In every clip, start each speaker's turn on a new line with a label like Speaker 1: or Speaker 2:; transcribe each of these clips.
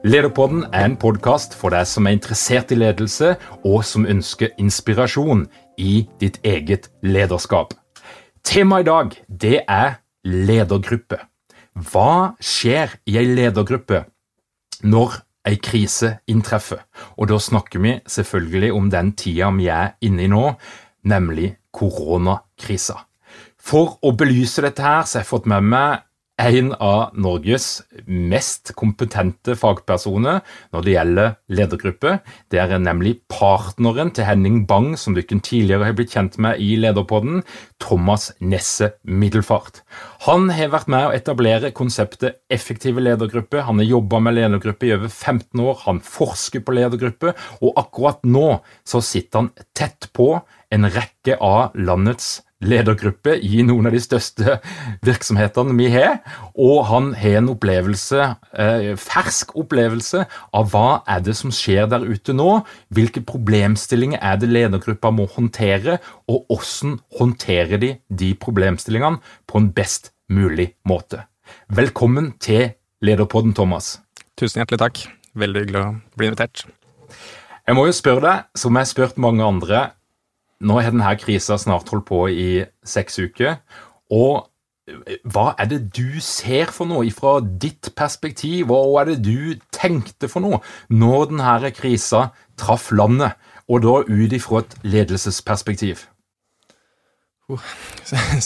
Speaker 1: Lederpodden er en podkast for deg som er interessert i ledelse, og som ønsker inspirasjon i ditt eget lederskap. Temaet i dag det er ledergruppe. Hva skjer i ei ledergruppe når ei krise inntreffer? Og da snakker vi selvfølgelig om den tida vi er inne i nå, nemlig koronakrisa. For å belyse dette her, så har jeg fått med meg en av Norges mest kompetente fagpersoner når det gjelder ledergruppe. Det er nemlig partneren til Henning Bang, som dere tidligere har blitt kjent med i Lederpodden, Thomas Nesse Middelfart. Han har vært med å etablere konseptet effektive ledergrupper. Han har jobba med ledergruppe i over 15 år. Han forsker på ledergruppe, og akkurat nå så sitter han tett på en rekke av landets ledergruppe i noen av de største virksomhetene vi har, og han har en opplevelse, eh, fersk opplevelse av hva er det som skjer der ute nå, hvilke problemstillinger er det ledergruppa må håndtere, og hvordan håndterer de de problemstillingene på en best mulig måte. Velkommen til Lederpodden, Thomas.
Speaker 2: Tusen hjertelig takk. Veldig hyggelig å bli invitert.
Speaker 1: Jeg må jo spørre deg, som jeg har spurt mange andre, nå har denne krisa snart holdt på i seks uker. og hva er det du ser for noe fra ditt perspektiv, og hva er det du tenkte for noe når denne krisa traff landet, og da ut ifra et ledelsesperspektiv?
Speaker 2: Uh,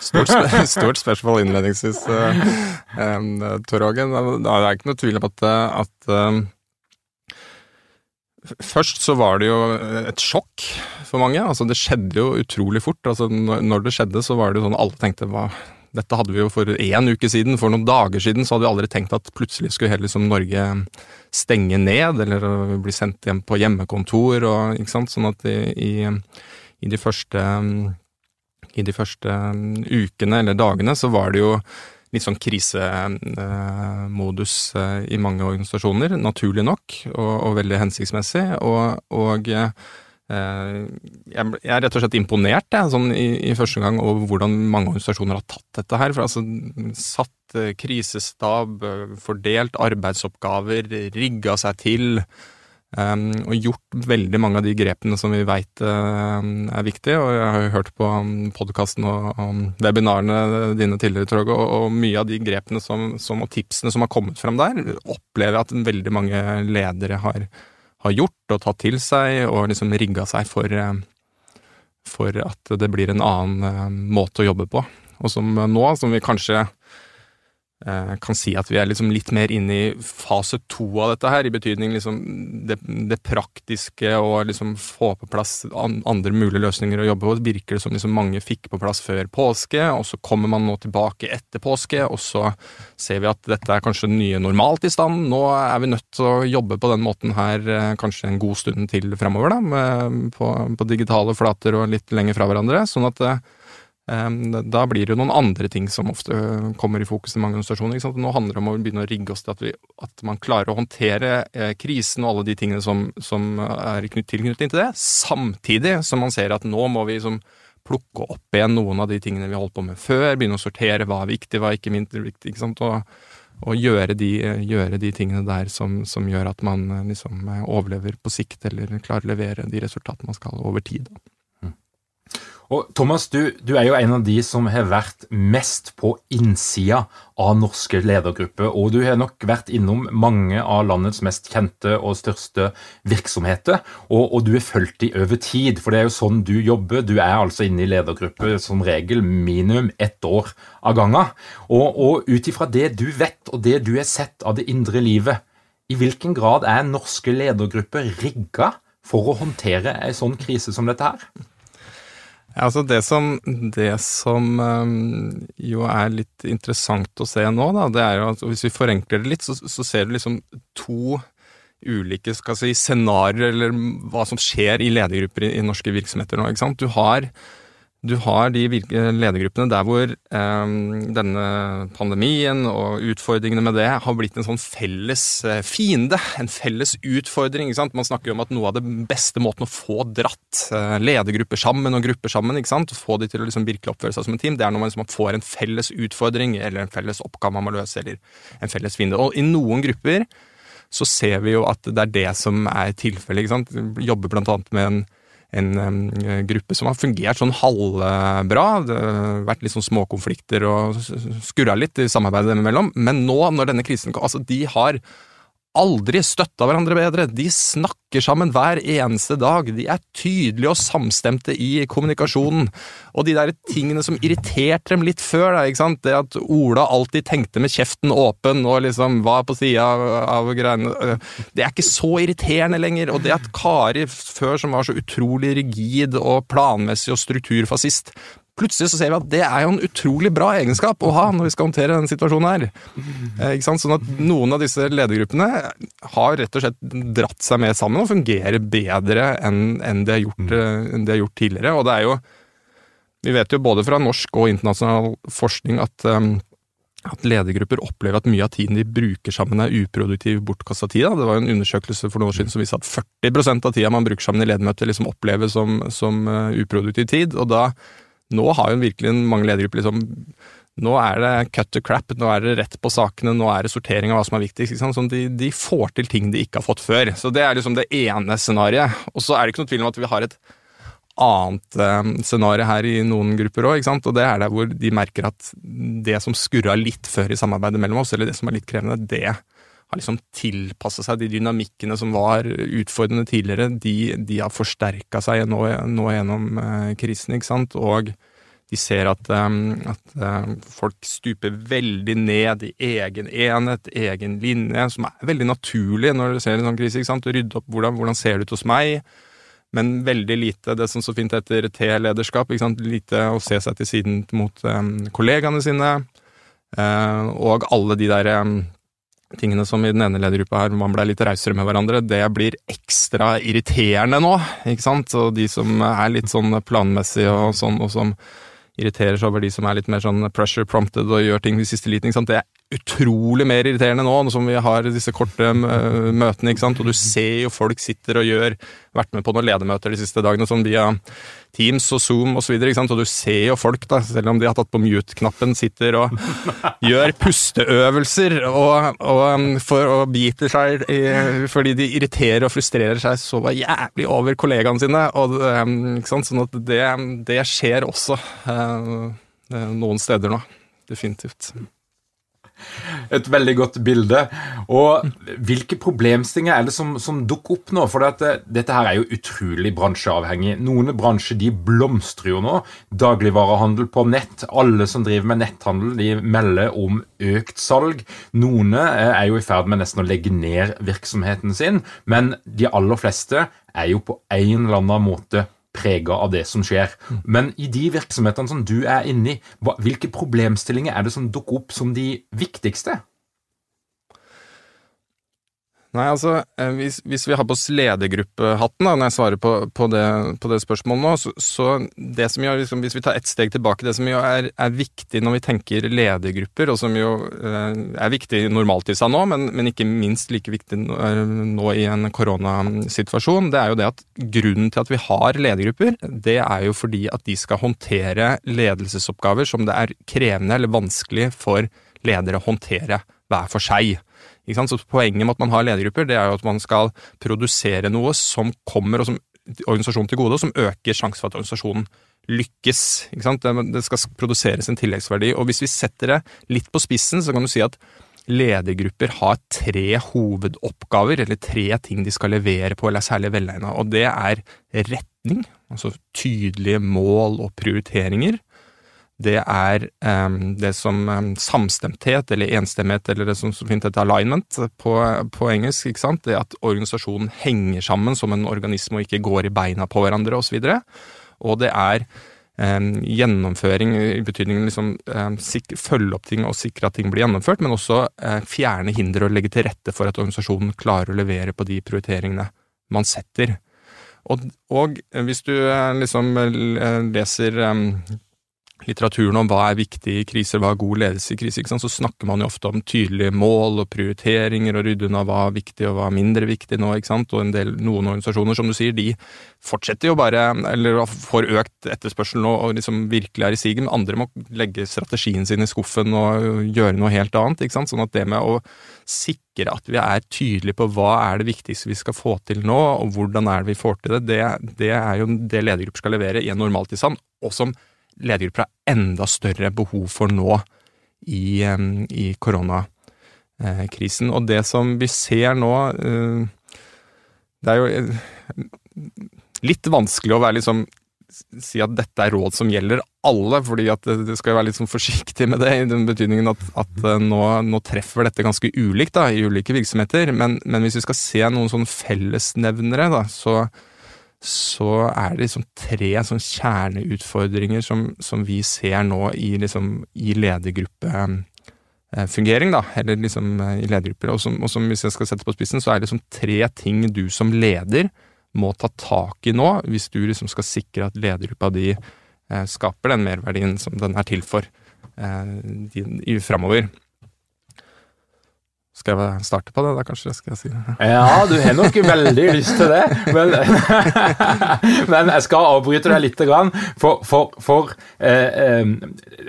Speaker 2: stort, stort, spørsmål innledningsvis, um, Tor Det er ikke noe tvil om at, at um, Først så var det jo et sjokk for mange. Altså Det skjedde jo utrolig fort. Altså Når det skjedde, så var det jo sånn alle tenkte hva dette hadde vi jo for én uke siden. For noen dager siden så hadde vi aldri tenkt at plutselig skulle hele liksom Norge stenge ned, eller bli sendt hjem på hjemmekontor og ikke sant. Sånn at i, i, de første i de første ukene eller dagene så var det jo litt sånn krisemodus eh, i mange organisasjoner, naturlig nok, og, og veldig hensiktsmessig. Og, og eh, jeg er rett og slett imponert jeg, sånn i, i, første gang over hvordan mange organisasjoner har tatt dette her. For altså, satt eh, krisestab, fordelt arbeidsoppgaver, rigga seg til. Um, og gjort veldig mange av de grepene som vi veit uh, er viktige. Og jeg har jo hørt på um, podkasten og og webinarene dine tidligere, Trog, og, og, mye av de grepene som, som, og tipsene som har kommet frem der, opplever jeg at veldig mange ledere har, har gjort og tatt til seg, og liksom rigga seg for, uh, for at det blir en annen måte å jobbe på. Og som nå, som vi kanskje kan si at vi er liksom litt mer inne i fase to av dette her, i betydning liksom det, det praktiske og liksom få på plass andre mulige løsninger å jobbe på. Det virker det som liksom mange fikk på plass før påske, og så kommer man nå tilbake etter påske, og så ser vi at dette er kanskje den nye normaltilstanden. Nå er vi nødt til å jobbe på den måten her eh, kanskje en god stund til framover, da, med, på, på digitale flater og litt lenger fra hverandre. sånn at eh, da blir det jo noen andre ting som ofte kommer i fokus i mange organisasjoner. Nå handler det om å begynne å rigge oss til at, vi, at man klarer å håndtere eh, krisen og alle de tingene som, som er tilknyttet til det, samtidig som man ser at nå må vi liksom plukke opp igjen noen av de tingene vi holdt på med før, begynne å sortere hva er viktig, hva er ikke mindre viktig, ikke sant, og, og gjøre, de, gjøre, de, tingene der som, som gjør at man liksom overlever på sikt, eller klarer å levere de resultatene man skal over tid. Da.
Speaker 1: Og Thomas, du, du, er jo en av de som har vært mest på innsida av norske ledergrupper. Og du har nok vært innom mange av landets mest kjente og største virksomheter. Og, og du har fulgt de over tid, for det er jo sånn du jobber. Du er altså inne i ledergrupper som regel minimum ett år av gangen. Og, og ut ifra det du vet, og det du har sett av det indre livet, i hvilken grad er norske ledergrupper rigga for å håndtere en sånn krise som dette her?
Speaker 2: Altså det som, det som um, jo er litt interessant å se nå, da, det er jo at hvis vi forenkler det litt, så, så ser du liksom to ulike si, scenarioer, eller hva som skjer i ledergrupper i, i norske virksomheter nå. ikke sant? Du har du har de ledergruppene der hvor eh, denne pandemien og utfordringene med det har blitt en sånn felles eh, fiende, en felles utfordring. ikke sant? Man snakker jo om at noe av det beste måten å få dratt eh, ledergrupper sammen og grupper sammen, ikke sant? få de til å liksom virkelig oppføre seg som en team, det er når man liksom får en felles utfordring eller en felles oppgave man må løse, eller en felles fiende. Og i noen grupper så ser vi jo at det er det som er tilfellet. Jobber annet med en en um, gruppe som har fungert sånn halvbra. Det har vært litt sånn småkonflikter og skurra litt i samarbeidet dem imellom. Men nå, når denne krisen kom Altså, de har aldri støtta hverandre bedre. De snakker sammen hver eneste dag. De er tydelige og samstemte i kommunikasjonen. Og de der tingene som irriterte dem litt før, da, ikke sant? det at Ola alltid tenkte med kjeften åpen og liksom var på sida av, greiene Det er ikke så irriterende lenger. Og det at Kari før, som var så utrolig rigid og planmessig og strukturfascist, Plutselig så ser vi at det er jo en utrolig bra egenskap å ha når vi skal håndtere denne situasjonen her. Eh, ikke sant? Sånn at noen av disse ledergruppene har rett og slett dratt seg med sammen og fungerer bedre enn, enn, de, har gjort, eh, enn de har gjort tidligere. Og det er jo Vi vet jo både fra norsk og internasjonal forskning at um, at ledergrupper opplever at mye av tiden de bruker sammen er uproduktiv, bortkasta tid. Det var en undersøkelse for noen år siden som viste at 40% av tida man bruker sammen i ledermøter, liksom oppleves som, som uh, uproduktiv tid. og da nå har jo virkelig mange ledergrupper liksom nå er det cut to crap, nå er det rett på sakene, nå er det sortering av hva som er viktigst. Sånn, de, de, får til ting de ikke har fått før. Så Det er liksom det ene scenarioet. Og så er det ikke noe tvil om at vi har et annet eh, scenario her i noen grupper òg, og det er der hvor de merker at det som skurra litt før i samarbeidet mellom oss, eller det som er litt krevende, det har liksom tilpassa seg. De dynamikkene som var utfordrende tidligere, de, de har forsterka seg nå, nå gjennom eh, krisen, ikke sant. Og de ser at, um, at um, folk stuper veldig ned i egen enhet, egen linje, som er veldig naturlig når du ser en sånn krise. ikke sant? Rydde opp hvordan, hvordan ser det ut hos meg, men veldig lite det som så fint heter T-lederskap. ikke sant? Lite å se seg til siden mot um, kollegaene sine. Uh, og alle de der um, tingene som i den ene ledergruppa her, man ble litt rausere med hverandre, det blir ekstra irriterende nå, ikke sant? Og de som er litt sånn planmessige og sånn, og som irriterer seg over de som er litt mer sånn pressure prompted og gjør ting i siste liten. Ikke sant? Det utrolig mer irriterende nå, nå som vi har disse korte møtene. ikke sant? Og du ser jo folk sitter og gjør Vært med på noen ledermøter de siste dagene sånn via Teams og Zoom osv. Og, så og du ser jo folk, da, selv om de har tatt på mute-knappen, sitter og gjør pusteøvelser og, og, um, for å bite seg fordi de irriterer og frustrerer seg så jævlig over kollegaene sine. Og, um, ikke sant? Sånn at det, det skjer også uh, noen steder nå. Definitivt.
Speaker 1: Et veldig godt bilde. Og hvilke problemstillinger er det som, som dukker opp nå? For dette, dette, her er jo utrolig bransjeavhengig. Noen bransjer de blomstrer jo nå. Dagligvarehandel på nett. Alle som driver med netthandel, de melder om økt salg. Noen eh, er jo i ferd med nesten å legge ned virksomheten sin, men de aller fleste er jo på en eller annen måte prega av det som skjer. Men i de virksomhetene som du er inne i, hvilke problemstillinger er det som dukker opp som de viktigste?
Speaker 2: Nei, altså, eh, hvis, hvis, vi har på oss ledergruppehatten, da, når jeg svarer på, på, det, på det, spørsmålet nå, så, så det som gjør, liksom, hvis vi tar ett steg tilbake, det som jo er, er, viktig når vi tenker ledergrupper, og som jo eh, er viktig normalt i seg nå, men, men, ikke minst like viktig nå i en koronasituasjon, det er jo det at grunnen til at vi har ledergrupper, det er jo fordi at de skal håndtere ledelsesoppgaver som det er krevende eller vanskelig for ledere å håndtere hver for seg. Så Poenget med at man har ledergrupper, det er jo at man skal produsere noe som kommer og som organisasjonen til gode, og som øker sjansen for at organisasjonen lykkes. Det skal produseres en tilleggsverdi. Og hvis vi setter det litt på spissen, så kan du si at ledergrupper har tre hovedoppgaver, eller tre ting de skal levere på, eller er særlig velegna. Og det er retning, altså tydelige mål og prioriteringer det er um, det som um, samstemthet, eller enstemmighet, eller det som så fint heter alignment på, på, engelsk. ikke sant? Det at organisasjonen henger sammen som en organisme og ikke går i beina på hverandre osv. Og, så og det er um, gjennomføring i betydningen liksom følge opp ting og sikre at ting blir gjennomført, men også uh, fjerne hindre og legge til rette for at organisasjonen klarer å levere på de prioriteringene man setter. Og, og hvis du uh, liksom uh, leser litteraturen om hva er viktig i kriser, hva er god ledelse i kriser, så snakker man jo ofte om tydelige mål og prioriteringer og rydde unna hva er viktig og hva er mindre viktig nå, ikke sant. Og del, noen organisasjoner, som du sier, de fortsetter jo bare, eller får økt etterspørsel nå og liksom virkelig er i sigen. Andre må legge strategien sin i skuffen og gjøre noe helt annet, ikke sant. Sånn at det med å sikre at vi er tydelige på hva er det viktigste vi skal få til nå, og hvordan er det vi får til det, det, det er jo det ledergruppen skal levere i en normaltilstand, og som ledergrupper har enda større behov for nå i, i koronakrisen. Og det som vi ser nå eh, Det er jo eh, litt vanskelig å være liksom si at dette er råd som gjelder alle, fordi at det skal være litt sånn forsiktig med det, i den betydningen at, at eh, nå, nå, treffer dette ganske ulikt da, i ulike virksomheter. Men, men hvis vi skal se noen sånn fellesnevnere, da, så, så er det liksom tre sånn kjerneutfordringer som, som, vi ser nå i, liksom, i ledergruppefungering, da, eller liksom eh, i ledergrupper. Og som, og som, hvis jeg skal sette på spissen, så er det liksom tre ting du som leder må ta tak i nå, hvis du liksom skal sikre at ledergruppa di eh, skaper den merverdien som den er til for eh, framover. Skal jeg starte på det, da, kanskje? skal jeg si det?
Speaker 1: Ja, du har nok veldig lyst til det. Men, men jeg skal avbryte deg litt. For, for, for eh,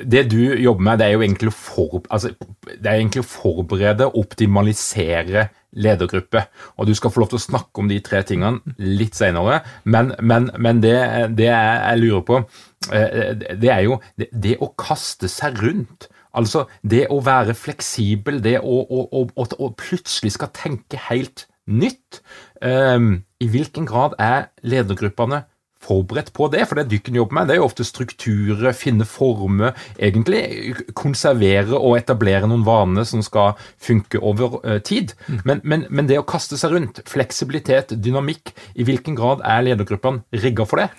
Speaker 1: det du jobber med, det er jo egentlig å, for, altså, egentlig å forberede og optimalisere ledergruppe. Og du skal få lov til å snakke om de tre tingene litt senere. Men, men, men det, det, jeg lurer på, eh, det er jo det, det å kaste seg rundt. Altså det å være fleksibel, det å, å, å, å plutselig skal tenke helt nytt. Um, I hvilken grad er ledergruppene forberedt på det? For det dykken jobber med, det er jo ofte strukturer, finne former, egentlig konservere og etablere noen vaner som skal funke over uh, tid. Mm. Men, men, men, det å kaste seg rundt, fleksibilitet, dynamikk, i hvilken grad er ledergruppene rigga for det?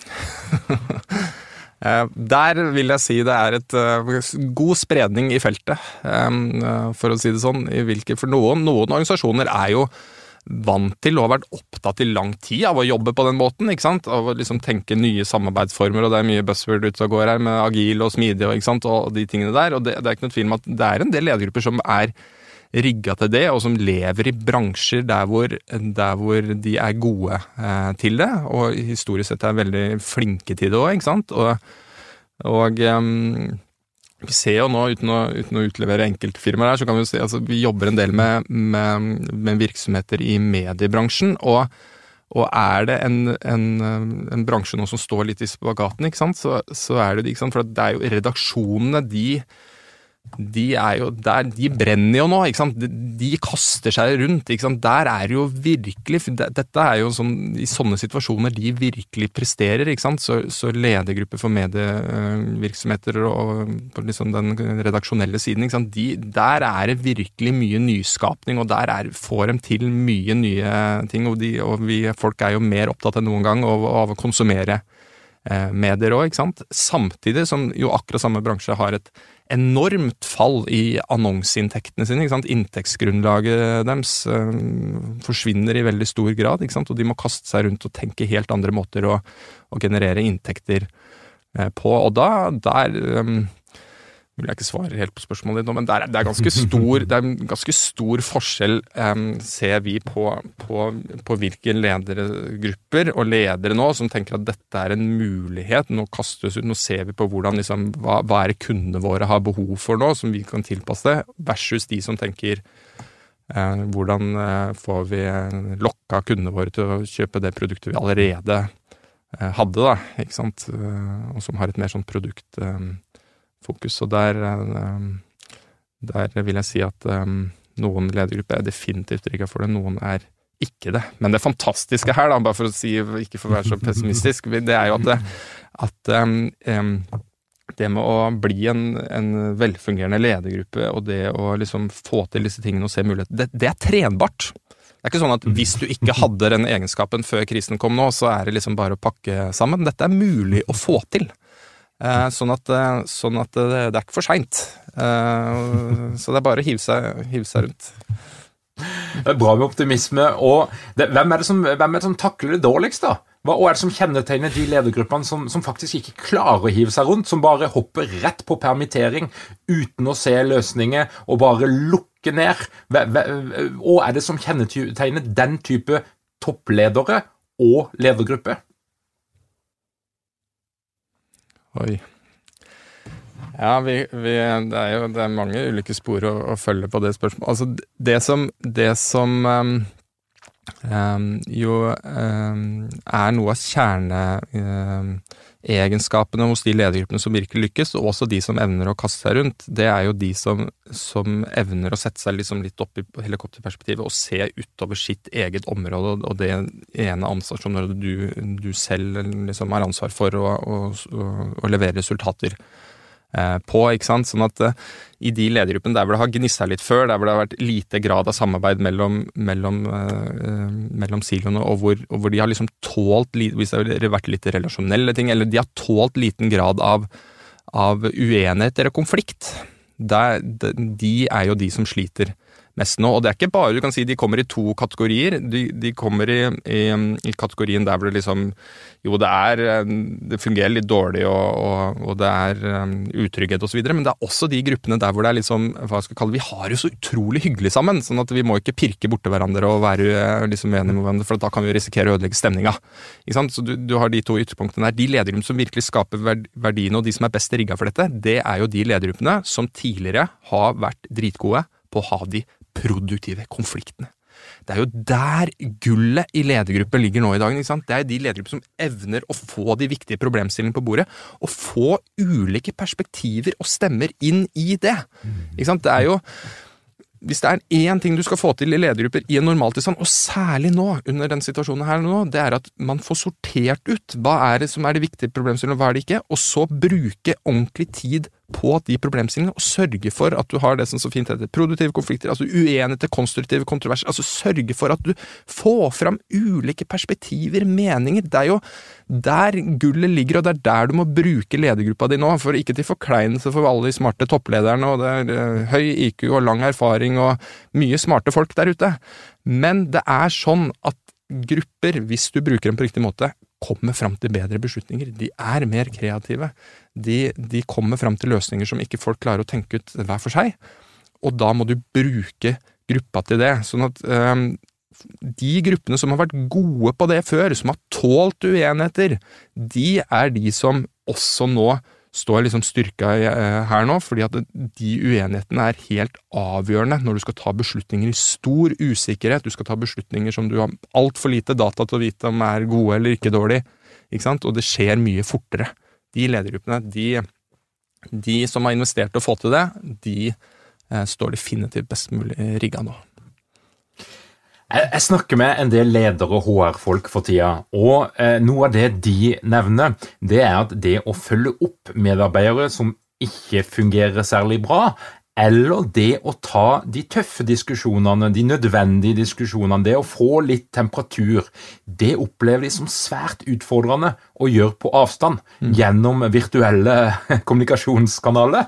Speaker 2: Eh, der vil jeg si det er et uh, god spredning i feltet, um, for å si det sånn. For noen, noen, organisasjoner er jo vant til og har vært opptatt i lang tid av å jobbe på den måten. ikke sant? Av å liksom tenke nye samarbeidsformer, og det er mye buzzword ute og går her med agil og smidig og, og de tingene der. og det, det er ikke noe tvil om at det er en del ledergrupper som er rigga til det, og som lever i bransjer der hvor, der hvor de er gode eh, til det, og historisk sett er veldig flinke til det òg, ikke sant. Og, og um, vi ser jo nå, uten å, uten å utlevere enkeltfirmaer her, så kan vi jo se altså vi jobber en del med, med, med virksomheter i mediebransjen. og og er det en, en, en, bransje nå som står litt i spagaten, ikke sant, så, så er det det. ikke sant, For det er jo redaksjonene, de de er jo der, de brenner jo nå, ikke sant. De, de kaster seg rundt. ikke sant? Der er jo virkelig Dette er jo sånn I sånne situasjoner de virkelig presterer, ikke sant. Så, så ledergrupper for medievirksomheter og på liksom den redaksjonelle siden, ikke sant. De, der er det virkelig mye nyskapning, og der er, får de til mye nye ting. Og, de, og vi folk er jo mer opptatt enn noen gang av, av å konsumere eh, medier òg, ikke sant. Samtidig som jo akkurat samme bransje har et enormt fall i annonseinntektene sine. Inntektsgrunnlaget deres øh, forsvinner i veldig stor grad, og de må kaste seg rundt og tenke helt andre måter å, å generere inntekter øh, på. Og da der vil jeg ikke svare helt på spørsmålet ditt nå, men det er, det er, ganske, stor, det er ganske stor forskjell, um, ser vi, på, på, på, hvilke ledergrupper og ledere nå som tenker at dette er en mulighet. Nå kastes ut, nå ser vi på hvordan, liksom, hva, hva er det kundene våre har behov for nå, som vi kan tilpasse, versus de som tenker uh, hvordan uh, får vi lokka kundene våre til å kjøpe det produktet vi allerede uh, hadde, da, ikke sant, og som har et mer sånn produkt... fokus. Og der, eh, der vil jeg si at um, noen ledergrupper er definitivt rigga for det, noen er ikke det. Men det fantastiske her, da, bare for å si, ikke for å være så pessimistisk, det er jo at, det, at um, det med å bli en, en, velfungerende ledergruppe og det å liksom få til disse tingene og se muligheter, det, det, er trenbart. Det er ikke sånn at hvis du ikke hadde den egenskapen før krisen kom nå, så er det liksom bare å pakke sammen. Dette er mulig å få til. Eh, sånn at, eh, sånn at det, det, er ikke for seint. Eh, så det er bare å hive seg, hive seg rundt.
Speaker 1: Det er bra med optimisme. og det, hvem, er som, hvem, er det som, takler det dårligst, da? Hva er det som kjennetegner de ledergruppene som, som, faktisk ikke klarer å hive seg rundt? Som bare hopper rett på permittering uten å se løsninger og bare lukke ned? Hva er det som kjennetegner den type toppledere og ledergruppe?
Speaker 2: Oi. Ja, vi, vi, det er jo det er mange ulike spor å, å følge på det spørsmålet. Altså, det som, det som um, um, jo um, er noe av kjerne egenskapene hos de ledergruppene som virkelig lykkes, og også de som evner å kaste seg rundt, det er jo de som, som evner å sette seg liksom litt opp i helikopterperspektivet og se utover sitt eget område og det ene ansvarsområdet du, du selv liksom har ansvar for å, levere resultater på. ikke sant? Sånn at uh, i de ledergruppene der hvor det har gnissa litt før, der hvor det har vært lite grad av samarbeid mellom, mellom, uh, mellom siloene, og hvor, og hvor, de har liksom tålt Hvis det har vært litt relasjonelle ting, eller de har tålt liten grad av, av uenighet eller konflikt, der, de, de er jo de som sliter mest nå. Og det er ikke bare du kan si de kommer i to kategorier. De, de kommer i, i, i, kategorien der hvor det liksom Jo, det er Det fungerer litt dårlig, og, og, og det er um, utrygghet osv., men det er også de gruppene der hvor det er liksom hva skal jeg kalle Vi har jo så utrolig hyggelig sammen, sånn at vi må ikke pirke borti hverandre og være uh, liksom enige med hverandre, for da kan vi risikere å ødelegge stemninga. Så du, du har de to ytterpunktene der. De ledergruppene som virkelig skaper verdiene, og de som er best rigga for dette, det er jo de ledergruppene som tidligere har vært dritgode på å ha de produktive konfliktene. Det er jo der gullet i ledergrupper ligger nå i sant? Det er de ledergrupper som evner å få de viktige problemstillingene på bordet, og få ulike perspektiver og stemmer inn i det. Ikke sant? Det er jo hvis det er én ting du skal få til i ledergrupper i en normaltilstand, og særlig nå, under den situasjonen her nå, det er at man får sortert ut hva er det som er de viktige problemstillingene, og hva er det ikke, og så bruke ordentlig tid på de problemstillingene, og sørge for at du har det som så fint heter produktive konflikter, altså uenigheter, konstruktive kontroverser, altså sørge for at du får fram ulike perspektiver, meninger. Det er jo der gullet ligger, og det er der du må bruke ledergruppa di nå, for ikke til forkleinelse for alle de smarte topplederne, og det er eh, høy IQ og lang erfaring og mye smarte folk der ute. Men det er sånn at grupper, hvis du bruker dem på riktig måte, kommer fram til bedre beslutninger. De er mer kreative. De, de kommer fram til løsninger som ikke folk klarer å tenke ut hver for seg. Og da må du bruke gruppa til det. Sånn at um, de gruppene som har vært gode på det før, som har tålt uenigheter, de er de som også nå står liksom styrka eh, her nå, fordi at de uenighetene er helt avgjørende når du skal ta beslutninger i stor usikkerhet. Du skal ta beslutninger som du har altfor lite data til å vite om er gode eller ikke dårlige, ikke sant? og det skjer mye fortere. De ledergruppene, de, de som har investert og fått til det, de eh, står definitivt best mulig rigga nå.
Speaker 1: Jeg snakker med en del ledere og HR-folk for tida, og eh, noe av det de nevner, det er at det å følge opp medarbeidere som ikke fungerer særlig bra, eller det å ta de tøffe diskusjonene, de nødvendige diskusjonene, det å få litt temperatur, det opplever de som svært utfordrende å gjøre på avstand mm. gjennom virtuelle kommunikasjonskanaler.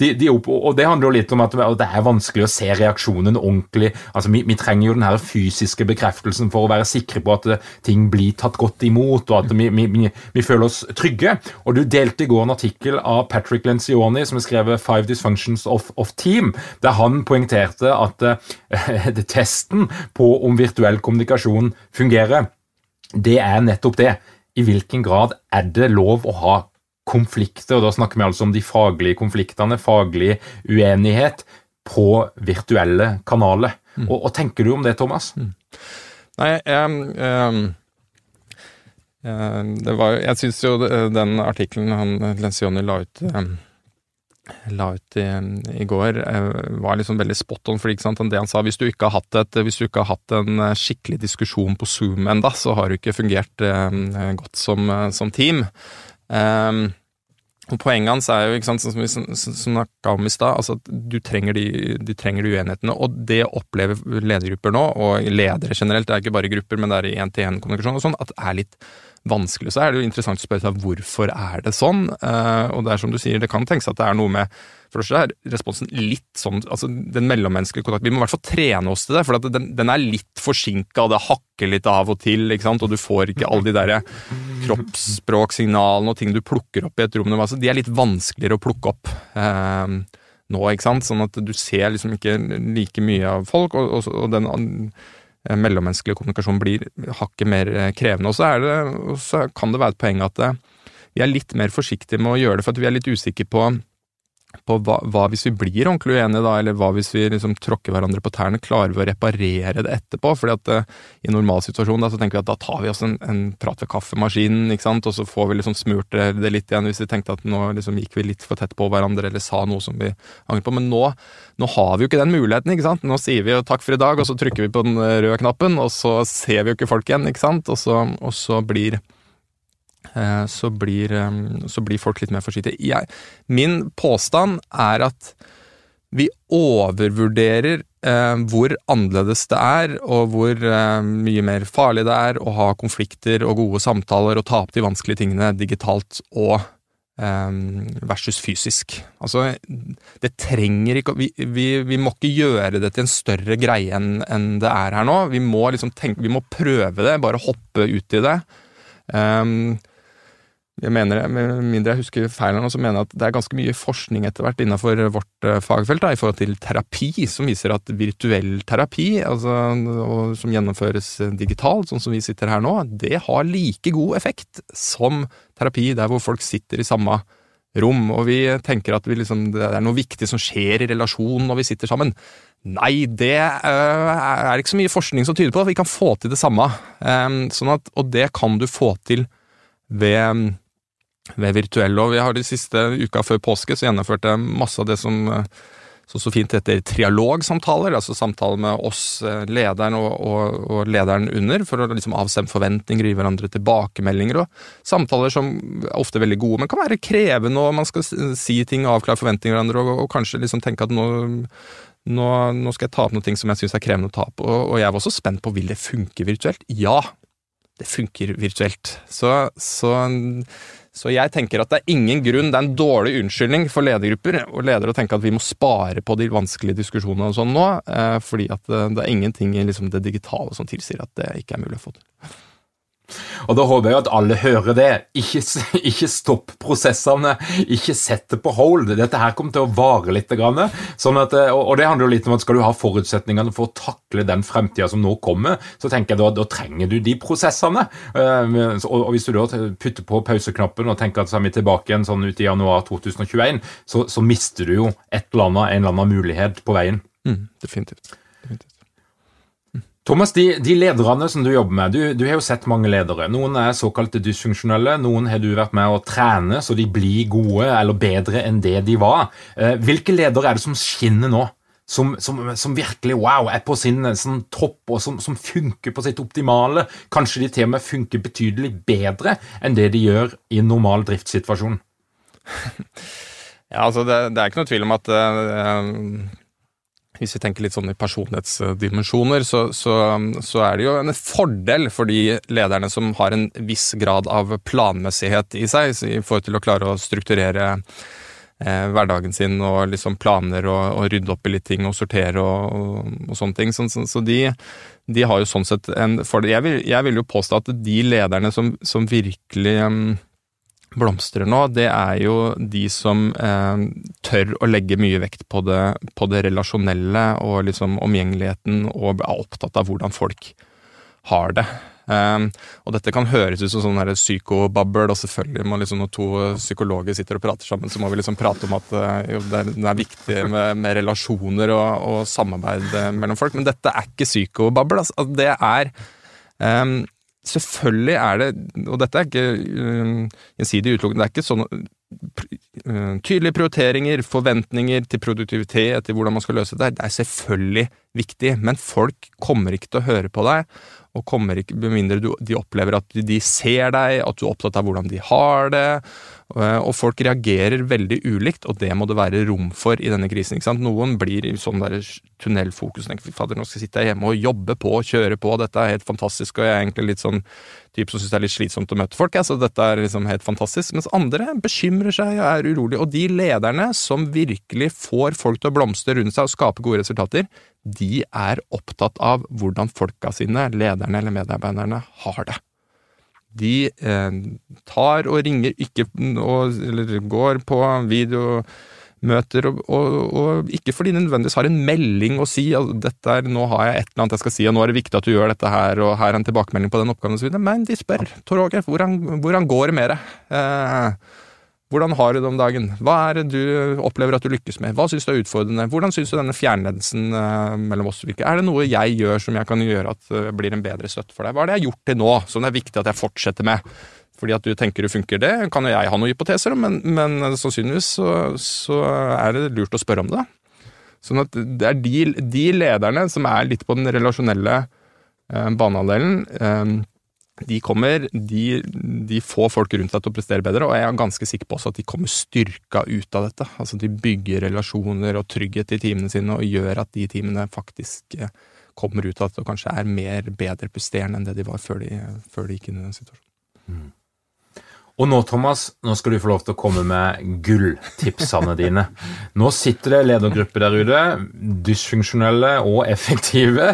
Speaker 1: De, de og det handler jo litt om at det er vanskelig å se reaksjonen ordentlig. Altså, vi, vi, trenger jo den her fysiske bekreftelsen for å være sikre på at eh, ting blir tatt godt imot, og at vi, vi, vi føler oss trygge. Og Du delte i går en artikkel av Patrick Lencioni som har skrevet 'Five Dysfunctions of, of Team', der han poengterte at uh, testen på om virtuell kommunikasjon fungerer, det er nettopp det. I hvilken grad er det lov å ha konflikter, og da snakker vi altså om de faglige konfliktene, faglig uenighet, på virtuelle kanaler. Mm. Og, og, tenker du om det, Thomas? Mm.
Speaker 2: Nei, um, um, det var, jeg syns jo den artikkelen han Lencioni la ut um, la ut i, i, går, var liksom veldig spot on. for det han sa, hvis du, ikke har hatt et, hvis du ikke har hatt en skikkelig diskusjon på Zoom enda, så har du ikke fungert eh, godt som, som team. Um, og Poenget hans er jo, ikke sant, som vi snakka om i stad, altså at du trenger de, de, trenger de uenighetene. Og det opplever ledergrupper nå, og ledere generelt, det er ikke bare grupper, men det er i én-til-én-kommunikasjon og sånn, at det er litt vanskelig. Så er det jo interessant å spørre seg hvorfor er det sånn? Uh, og det er som du sier, det kan tenkes at det er noe med for det er responsen litt sånn altså Den mellommenneskelige kontakten Vi må i hvert fall trene oss til det, for den, den, er litt forsinka, det hakker litt av og til, ikke sant? og du får ikke alle de der kroppsspråksignalene og ting du plukker opp i et rom. Altså, de er litt vanskeligere å plukke opp. Eh, nå, ikke sant? Sånn at du ser liksom ikke like mye av folk, og, og, og den eh, mellommenneskelige kommunikasjonen blir hakket mer eh, krevende. Og så, og så kan det være et poeng at eh, vi er litt mer forsiktige med å gjøre det, for at vi er litt usikre på på hva, hva, hvis vi blir ordentlig uenige, da, eller hva hvis vi liksom tråkker hverandre på tærne? Klarer vi å reparere det etterpå? Fordi at uh, I normalsituasjonen da, så tenker vi at da tar vi oss en, en prat ved kaffemaskinen, ikke sant? og så får vi liksom smurt det litt igjen hvis vi tenkte at nå liksom gikk vi litt for tett på hverandre eller sa noe som vi angrer på. Men nå, nå, har vi jo ikke den muligheten. ikke sant? Nå sier vi jo takk for i dag, og så trykker vi på den røde knappen, og så ser vi jo ikke folk igjen, ikke sant? Og så, og så blir Eh, så blir, eh, så blir, folk litt mer forsiktige. Min påstand er at vi overvurderer eh, hvor annerledes det er, og hvor eh, mye mer farlig det er å ha konflikter og gode samtaler og ta opp de vanskelige tingene digitalt og eh, versus fysisk. Altså, det trenger ikke vi, vi, vi, må ikke gjøre det til en større greie enn en det er her nå. Vi må liksom tenke, vi må prøve det, bare hoppe ut i det. Um, jeg mener, med mindre jeg husker feil så mener jeg at det er ganske mye forskning etter hvert innenfor vårt eh, fagfelt da, i forhold til terapi, som viser at virtuell terapi, altså, som gjennomføres digitalt, sånn som vi sitter her nå, det har like god effekt som terapi der hvor folk sitter i samme rom, og vi tenker at vi liksom, det er noe viktig som skjer i relasjonen når vi sitter sammen. Nei, det uh, er ikke så mye forskning som tyder på at vi kan få til det samme. Um, sånn at, og det kan du få til ved ved virtuell Og vi har de siste uka før påske så gjennomførte jeg masse av det som eh, så, så fint heter trialogsamtaler, altså samtaler med oss, eh, lederen og, og, og lederen under, for å liksom avstemme forventninger, gi hverandre tilbakemeldinger. og Samtaler som er ofte veldig gode, men kan være krevende, og man skal si ting, avklare forventninger hverandre, og, og kanskje liksom tenke at nå, nå, nå, skal jeg ta opp noe som jeg syns er krevende å ta opp. Og, og jeg var også spent på vil det funke virtuelt. Ja, det funker virtuelt. Så, så så jeg tenker at det er ingen grunn, det er en dårlig unnskyldning for ledergrupper og ledere å tenke at vi må spare på de vanskelige diskusjonene og sånn nå, eh, fordi at det, det er ingenting i liksom det digitale som tilsier at det ikke er mulig å få til.
Speaker 1: Og da håper jeg at alle hører det. Ikke, ikke stopp prosessene, ikke sett det på hold. Dette her kommer til å vare litt. Sånn at, og det handler jo litt om at skal du ha forutsetningene for å takle den fremtida som nå kommer, så tenker jeg da, da trenger du de prosessene. Og hvis du da putter på pauseknappen og tenker at så er vi tilbake igjen sånn ut i januar 2021, så, så mister du jo et eller annet, en eller annen mulighet på veien.
Speaker 2: Mm, definitivt. definitivt.
Speaker 1: Thomas, de, de, lederne som du jobber med, du, du, har jo sett mange ledere. Noen er såkalte dysfunksjonelle, noen har du vært med å trene så de blir gode eller bedre enn det de var. Eh, hvilke ledere er det som skinner nå? Som, som, som virkelig wow, er på sin sånn, topp og som, som, funker på sitt optimale. Kanskje de til og med funker betydelig bedre enn det de gjør i en normal driftssituasjon?
Speaker 2: Ja, altså det, det, er ikke noe tvil om at uh, hvis vi tenker litt sånn i personlighetsdimensjoner, så, så, så, er det jo en fordel for de lederne som har en viss grad av planmessighet i seg, i forhold til å klare å strukturere eh, hverdagen sin og liksom planer og, og, rydde opp i litt ting og sortere og, og, og sånne ting. Så, så de, de, har jo sånn sett en fordel. Jeg vil, jeg vil jo påstå at de lederne som, som virkelig um, blomstrer nå, det er jo de som eh, tør å legge mye vekt på det, på det relasjonelle og liksom omgjengeligheten, og er opptatt av hvordan folk har det. Um, og dette kan høres ut som sånn psykobabbel, og selvfølgelig må liksom når to psykologer sitter og prater sammen, så må vi liksom prate om at uh, jo, det, er, det, er, viktig med, med relasjoner og, og, samarbeid uh, mellom folk, men dette er ikke psykobabbel. Altså, det er um, Selvfølgelig er det, og dette er ikke uh, gjensidig utelukkende, det er ikke sånn uh, tydelige prioriteringer, forventninger til produktivitet, til hvordan man skal løse det. Det er selvfølgelig viktig, men folk kommer ikke til å høre på deg, og kommer ikke, med mindre de opplever at de ser deg, at du er opptatt av hvordan de har det, og folk reagerer veldig ulikt, og det må det være rom for i denne krisen. ikke sant? Noen blir i sånn der tunnelfokus og tenker fader, nå skal jeg sitte hjemme og jobbe på, kjøre på, dette er helt fantastisk, og jeg er egentlig litt sånn type som syns det er litt slitsomt å møte folk, så dette er liksom helt fantastisk. Mens andre bekymrer seg og er urolige. Og de lederne som virkelig får folk til å blomstre rundt seg og skape gode resultater, de er opptatt av hvordan folka sine, lederne eller medarbeiderne, har det de eh, tar og ringer ikke og, Eller går på videomøter, og, og, og, ikke fordi de nødvendigvis har en melding å si at dette er, 'nå har jeg et eller annet jeg skal si, og nå er det viktig at du gjør dette her', og 'her er en tilbakemelding på den oppgaven', osv. Men de spør. Tor Åge, hvordan, hvordan går det med det? Eh, hvordan har du det om dagen? Hva er det du opplever at du lykkes med? Hva syns du er utfordrende? Hvordan syns du denne fjernledelsen uh, mellom oss virker? Er det noe jeg gjør som jeg kan gjøre at det uh, blir en bedre støtte for deg? Hva er det jeg har gjort til nå som det er viktig at jeg fortsetter med? Fordi at du tenker det funker, det kan jo jeg ha noen hypoteser om, men, men sannsynligvis så, så, er det lurt å spørre om det. Sånn at det er de, de lederne som er litt på den relasjonelle eh, banehalvdelen, um, de kommer, de, de, får folk rundt deg til å prestere bedre, og jeg er ganske sikker på også at de kommer styrka ut av dette. Altså De bygger relasjoner og trygghet i teamene sine og gjør at de teamene faktisk eh, kommer ut av dette og kanskje er mer bedre presterende enn det de var før de, før de gikk inn i den situasjonen. Mm.
Speaker 1: Og nå, Thomas, nå skal du få lov til å komme med gulltipsene dine. Nå sitter det ledergrupper der ute, dysfunksjonelle og effektive.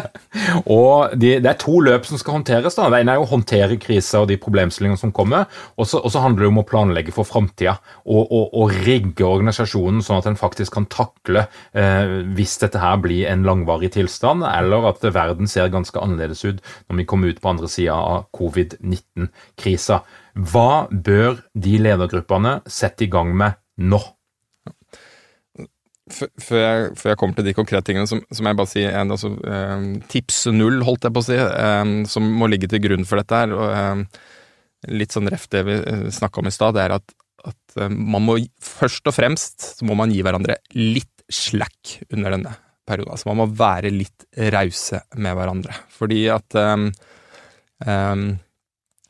Speaker 1: Og de, det er to løp som skal håndteres. da. Det ene er å håndtere krisa og de problemstillingene som kommer. Og så handler det om å planlegge for framtida og, og, og, rigge organisasjonen sånn at den faktisk kan takle eh, hvis dette her blir en langvarig tilstand, eller at verden ser ganske annerledes ut når vi kommer ut på andre sida av covid-19-krisa. Hva bør de ledergruppene sette i gang med nå?
Speaker 2: Før jeg, før jeg, kommer til de konkrete tingene, så, må jeg bare si en, altså, eh, tips null, holdt jeg på å si, eh, som må ligge til grunn for dette her. Eh, litt sånn reft det vi snakka om i stad, det er at, at man må først og fremst så må man gi hverandre litt slack under denne perioden. Altså man må være litt rause med hverandre. Fordi at um, um,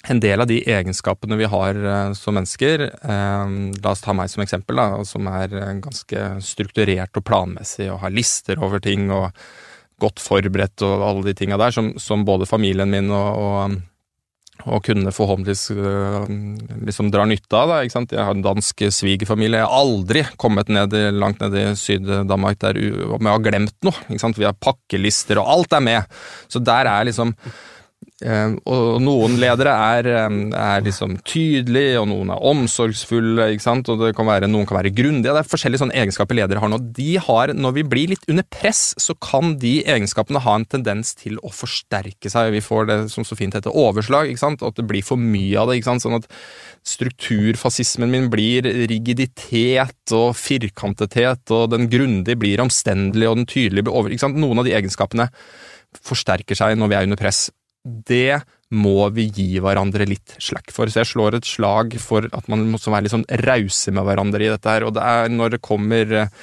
Speaker 2: en del av de egenskapene vi har uh, som mennesker uh, La oss ta meg som eksempel, da, som er uh, ganske strukturert og planmessig og har lister over ting og godt forberedt og alle de tinga der, som, som, både familien min og, og, og kundene forhåpentligvis liksom drar nytte av. Da, ikke sant? Jeg har en dansk svigerfamilie. Jeg har aldri kommet ned langt ned i Syd-Danmark der om jeg har glemt noe. Ikke sant? Vi har pakkelister, og alt er med. Så der er liksom Eh, og noen ledere er, eh, er, liksom tydelige, og noen er omsorgsfulle, ikke sant? og kan være, noen kan være grundige. Det er forskjellige sånne egenskaper ledere har nå. De har, når vi blir litt under press, så kan de egenskapene ha en tendens til å forsterke seg. Vi får det som så fint heter overslag, ikke sant? at det blir for mye av det. ikke sant? Sånn at strukturfascismen min blir rigiditet og firkantethet, og den grundige blir omstendelig, og den tydelige blir over... ikke sant? Noen av de egenskapene forsterker seg når vi er under press det må vi gi hverandre litt slack for. Så jeg slår et slag for at man må være litt sånn rause med hverandre i dette her. Og det er når det kommer eh,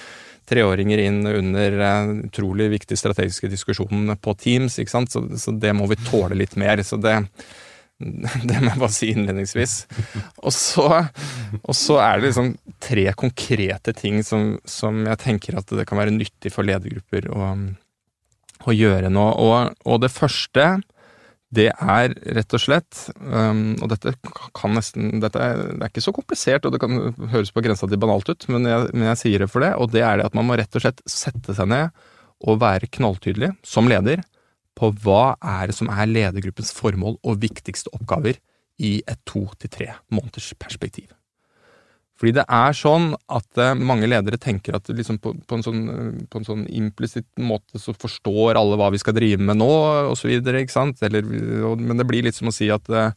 Speaker 2: treåringer inn under uh, utrolig viktige strategiske diskusjoner på Teams, ikke sant? Så, så, det må vi tåle litt mer. Så det, det må jeg bare si innledningsvis. Og så, og så er det liksom tre konkrete ting som, som, jeg tenker at det kan være nyttig for ledergrupper å, å gjøre nå. Og, og det første det er rett og slett um, Og dette kan nesten dette er, Det er ikke så komplisert, og det kan høres på grensa til banalt ut, men jeg, men jeg, sier det for det. Og det er det at man må rett og slett sette seg ned og være knalltydelig som leder på hva er det som er ledergruppens formål og viktigste oppgaver i et to til tre måneders perspektiv. Fordi det er sånn at eh, mange ledere tenker at liksom på, på, en sånn, på en sånn implisitt måte så forstår alle hva vi skal drive med nå, osv.? Men det blir litt som å si at, eh,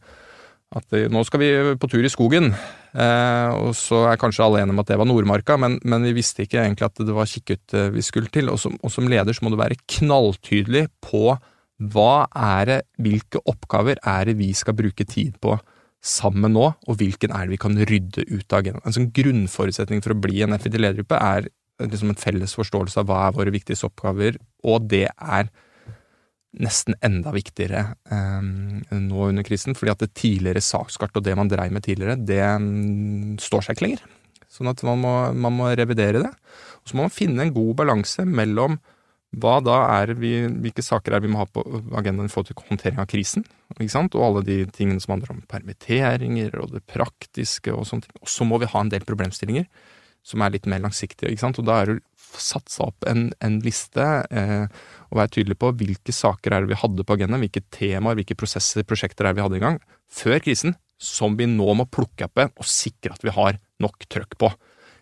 Speaker 2: at eh, nå skal vi på tur i skogen, eh, og så er kanskje alle enige om at det var Nordmarka, men, men vi visste ikke egentlig at det var Kikkut vi skulle til. Og som, og som leder så må du være knalltydelig på hva er det, hvilke oppgaver er det vi skal bruke tid på sammen nå, og hvilken er det vi kan rydde ut av agendaen. En sånn grunnforutsetning for å bli en effektiv ledergruppe er liksom en felles forståelse av hva er våre viktigste oppgaver, og det er nesten enda viktigere eh, nå under krisen, fordi at det tidligere sakskart og det man dreiv med tidligere, det mm, står seg ikke lenger. Sånn at man må, man må revidere det. Og så må man finne en god balanse mellom hva da er vi, hvilke saker er vi må ha på agendaen i forhold til håndtering av krisen, ikke sant? og alle de tingene som handler om permitteringer og det praktiske og sånne ting. Og så må vi ha en del problemstillinger som er litt mer langsiktige, ikke sant. Og da er det satsa opp en, en liste eh, og være tydelig på hvilke saker er det vi hadde på agendaen, hvilke temaer, hvilke prosesser, prosjekter er det vi hadde i gang før krisen, som vi nå må plukke opp og sikre at vi har nok trøkk på.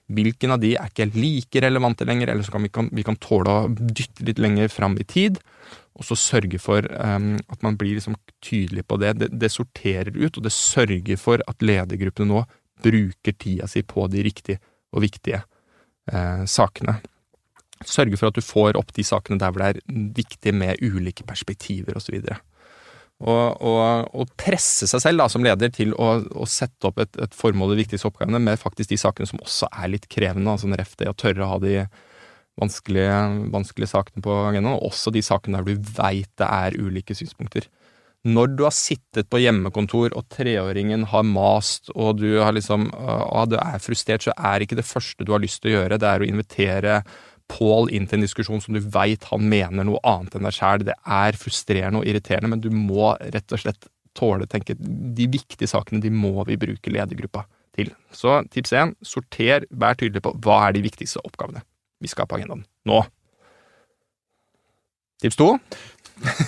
Speaker 2: Hvilken av de er ikke like relevante lenger, eller så kan vi, kan, vi kan tåle å dytte litt lenger fram i tid. Og så sørge for um, at man blir liksom tydelig på det. det. det. sorterer ut, og det sørger for at ledergruppene nå bruker tida si på de riktige og viktige eh, sakene. Sørge for at du får opp de sakene der hvor det er viktig med ulike perspektiver osv. Og, så og, og, og, presse seg selv da, som leder til å, å sette opp et, et formål de viktigste oppgavene med faktisk de sakene som også er litt krevende, altså ref det å tørre å ha de vanskelige, vanskelige sakene på agendaen, og også de sakene der du veit det er ulike synspunkter. Når du har sittet på hjemmekontor og treåringen har mast, og du, har liksom, og du er frustrert, så er ikke det første du har lyst til å gjøre, det er å invitere Pål inn til en diskusjon som du veit han mener noe annet enn deg sjæl. Det er frustrerende og irriterende, men du må rett og slett tåle tenke de viktige sakene de må vi bruke ledergruppa til. Så tips én, sorter, vær tydelig på hva er de viktigste oppgavene vi skal ha på agendaen nå. Tips to?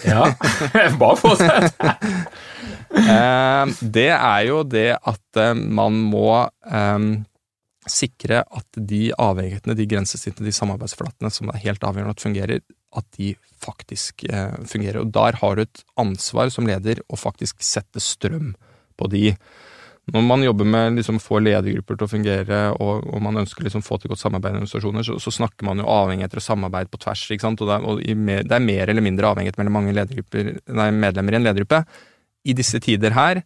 Speaker 1: Ja, bare fortsett.
Speaker 2: Eh, det er jo det at eh, man må eh, sikre at de avhengighetene, de grensesnittene, de samarbeidsflatene som er helt avgjørende at fungerer, at de faktisk eh, fungerer. Og der har du et ansvar som leder å faktisk sette strøm på de. Når man jobber med liksom få ledergrupper til å fungere, og, og man ønsker liksom få til godt samarbeid med organisasjoner, så, så, snakker man jo avhengigheter og samarbeid på tvers. ikke sant? Og, det er, og mer, det er mer eller mindre avhengighet mellom mange nei, medlemmer i en ledergruppe. I disse tider her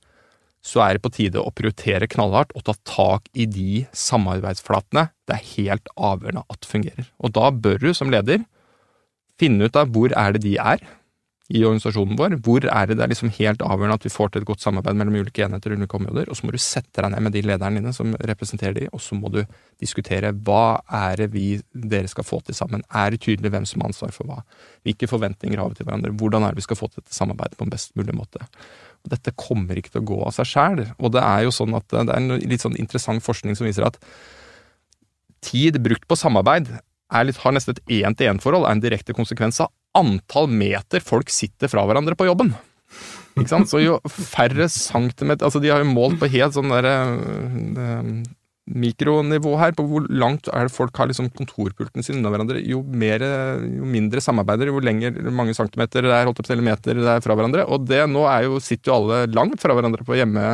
Speaker 2: så er det på tide å prioritere knallhardt og ta tak i de samarbeidsflatene det er helt avgjørende at fungerer. Og da bør du som leder finne ut av hvor er det de er i organisasjonen vår, hvor er det det er liksom helt avgjørende at vi får til et godt samarbeid mellom ulike enheter og ulike områder, og så må du sette deg ned med de lederne dine som representerer de, og så må du diskutere hva er det vi, dere skal få til sammen, er det tydelig hvem som har ansvar for hva, hvilke forventninger har vi til hverandre, hvordan er det vi skal få til dette samarbeidet på en best mulig måte. Dette kommer ikke til å gå av seg sjæl. Og det er jo sånn at det er en litt sånn interessant forskning som viser at tid brukt på samarbeid litt, har nesten et én-til-én-forhold, er en direkte konsekvens av antall meter folk sitter fra hverandre på jobben. Ikke sant? Så jo færre centimeter Altså, de har jo målt på helt sånn derre eh, mikronivå her, på hvor langt er det folk har liksom kontorpulten sin unna hverandre. Jo, mer, jo mindre samarbeider, jo lenger mange centimeter det er, holdt opp, meter det er fra hverandre. Og det nå er jo, sitter jo alle langt fra hverandre på hjemme,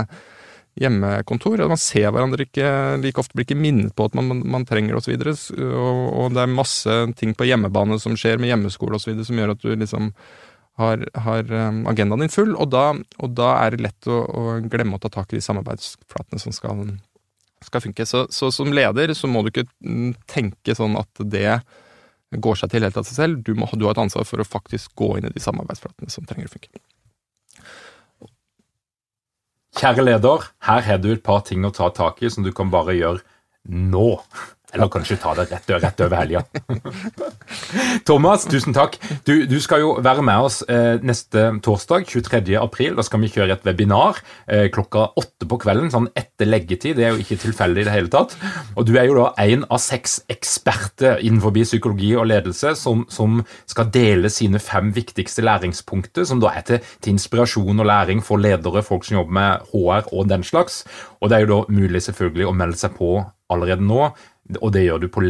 Speaker 2: hjemmekontor. Man ser hverandre ikke like ofte, blir ikke minnet på at man, man, man trenger osv. Og, så og, og det er masse ting på hjemmebane som skjer med hjemmeskole osv. som gjør at du liksom har, har um, agendaen din full, og da, og da er det lett å, å, glemme å ta tak i de samarbeidsflatene som skal skal funke. Så, så, som leder så må du ikke mm, tenke sånn at det går seg til helt av seg selv. Du, må, du har et ansvar for å faktisk gå inn i de samarbeidsflatene som trenger å funke.
Speaker 1: Kjære leder, her har du et par ting å ta tak i som du kan bare gjøre nå. Eller kanskje ta det rett, rett over helga. Thomas, tusen takk. Du, du, skal jo være med oss eh, neste torsdag, 23. april. Da skal vi kjøre et webinar eh, klokka åtte på kvelden, sånn etter leggetid. Det er jo ikke tilfeldig i det hele tatt. Og du er jo da en av seks eksperter innenfor psykologi og ledelse som, som, skal dele sine fem viktigste læringspunkter, som da er til, til inspirasjon og læring for ledere, folk som jobber med HR og den slags. Og det er jo da mulig selvfølgelig å melde seg på allerede nå og det gjør du på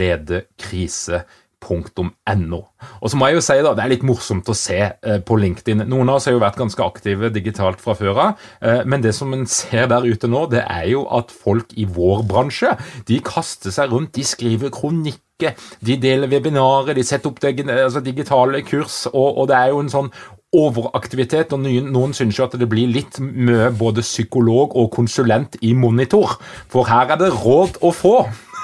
Speaker 1: ledekrise.no. Og så må jeg jo si da, Det er litt morsomt å se eh, på LinkedIn. Noen av oss har jo vært ganske aktive digitalt fra før av, eh, men det som en ser der ute nå, det er jo at folk i vår bransje de kaster seg rundt, de skriver kronikker, de deler webinarer, de setter opp altså digitale kurs, og, og, det er jo en sånn overaktivitet, og noen, syns jo at det blir litt mye både psykolog og konsulent i monitor, for her er det råd å få.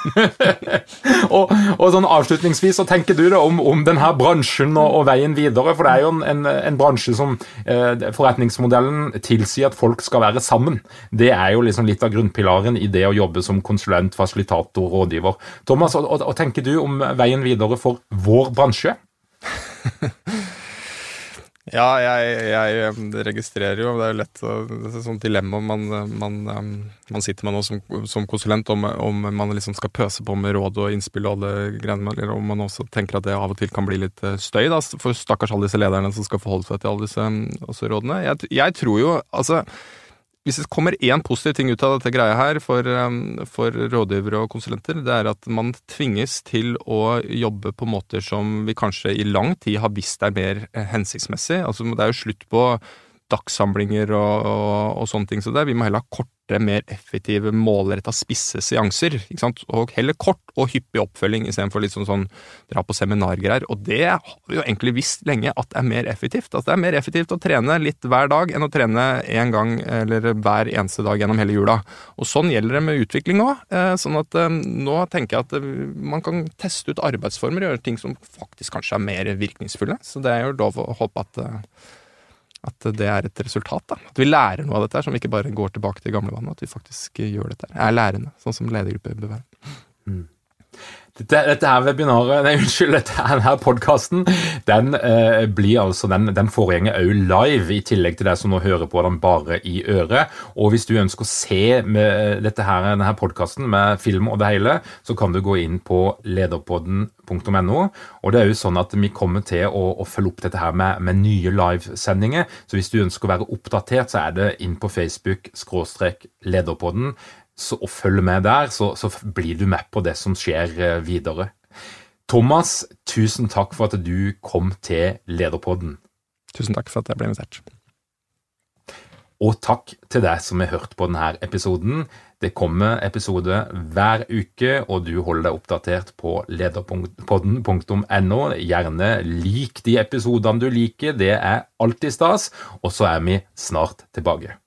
Speaker 1: og, og, sånn avslutningsvis, så tenker du da om, om denne bransjen og, og, veien videre? For det er jo en, en, bransje som eh, forretningsmodellen tilsier at folk skal være sammen. Det er jo liksom litt av grunnpilaren i det å jobbe som konsulent, fasilitator, rådgiver. Thomas, og tenker du om veien videre for vår bransje?
Speaker 2: Ja, jeg, jeg, registrerer jo, det er jo lett et sånt dilemma man, man, man, sitter med nå som, som konsulent, om, om, man liksom skal pøse på med råd og innspill og alle greiene, eller om man også tenker at det av og til kan bli litt eh, støy da, for stakkars alle disse lederne som skal forholde seg til alle disse rådene. Jeg, jeg tror jo, altså hvis det kommer én positiv ting ut av dette greia her for, um, for, rådgivere og konsulenter, det er at man tvinges til å jobbe på måter som vi kanskje i lang tid har visst er mer eh, hensiktsmessig. Altså, det er jo slutt på dagssamlinger og, og, og, sånne ting. Så det, vi må heller ha korte, mer effektive, målretta, spisse seanser. ikke sant? Og heller kort og hyppig oppfølging istedenfor litt sånn, sånn dra på seminargreier. Og det har vi jo egentlig visst lenge at det er mer effektivt. At det er mer effektivt å trene litt hver dag enn å trene én gang eller hver eneste dag gjennom hele jula. Og sånn gjelder det med utvikling òg. Eh, sånn at eh, nå tenker jeg at eh, man kan teste ut arbeidsformer, og gjøre ting som faktisk kanskje er mer virkningsfulle. Så det er jo lov å håpe at at det er et resultat. da. At vi lærer noe av dette, som vi ikke bare går tilbake til gamlevannet. At vi faktisk gjør dette. Er lærende, sånn som ledergruppe bør være. Mm.
Speaker 1: Dette, dette, her webinaret, nei, unnskyld, dette podkasten den eh, blir altså, den, den foregjenger òg live, i tillegg til deg som nå hører på den bare i øret. Og hvis du ønsker å se med dette her, denne podkasten med film og det hele, så kan du gå inn på lederpodden.no. Og det er jo sånn at vi kommer til å, å følge opp dette her med, med nye livesendinger. Så hvis du ønsker å være oppdatert, så er det inn på Facebook skråstrek lederpodden så, og følger med der, så, så, blir du med på det som skjer eh, videre. Thomas, tusen takk for at du kom til Lederpodden.
Speaker 2: Tusen takk for at jeg ble invitert.
Speaker 1: Og takk til deg som har hørt på denne episoden. Det kommer episode hver uke, og du holder deg oppdatert på lederpodden.no. Gjerne lik de episodene du liker, det er alltid stas. Og så er vi snart tilbake.